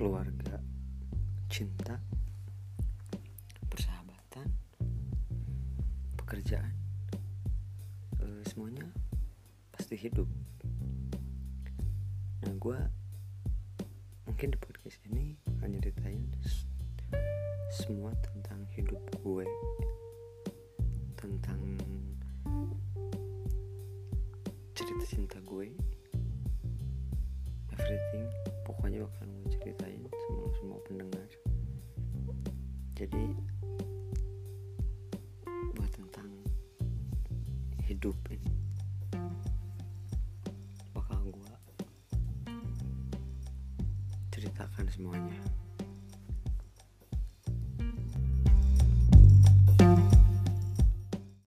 keluarga cinta persahabatan pekerjaan eh, semuanya pasti hidup. Nah gue mungkin di podcast ini akan ceritain semua tentang hidup gue tentang cerita cinta gue pokoknya bakal gue ceritain sama semua pendengar. Jadi buat tentang hidup ini. Bakal gue ceritakan semuanya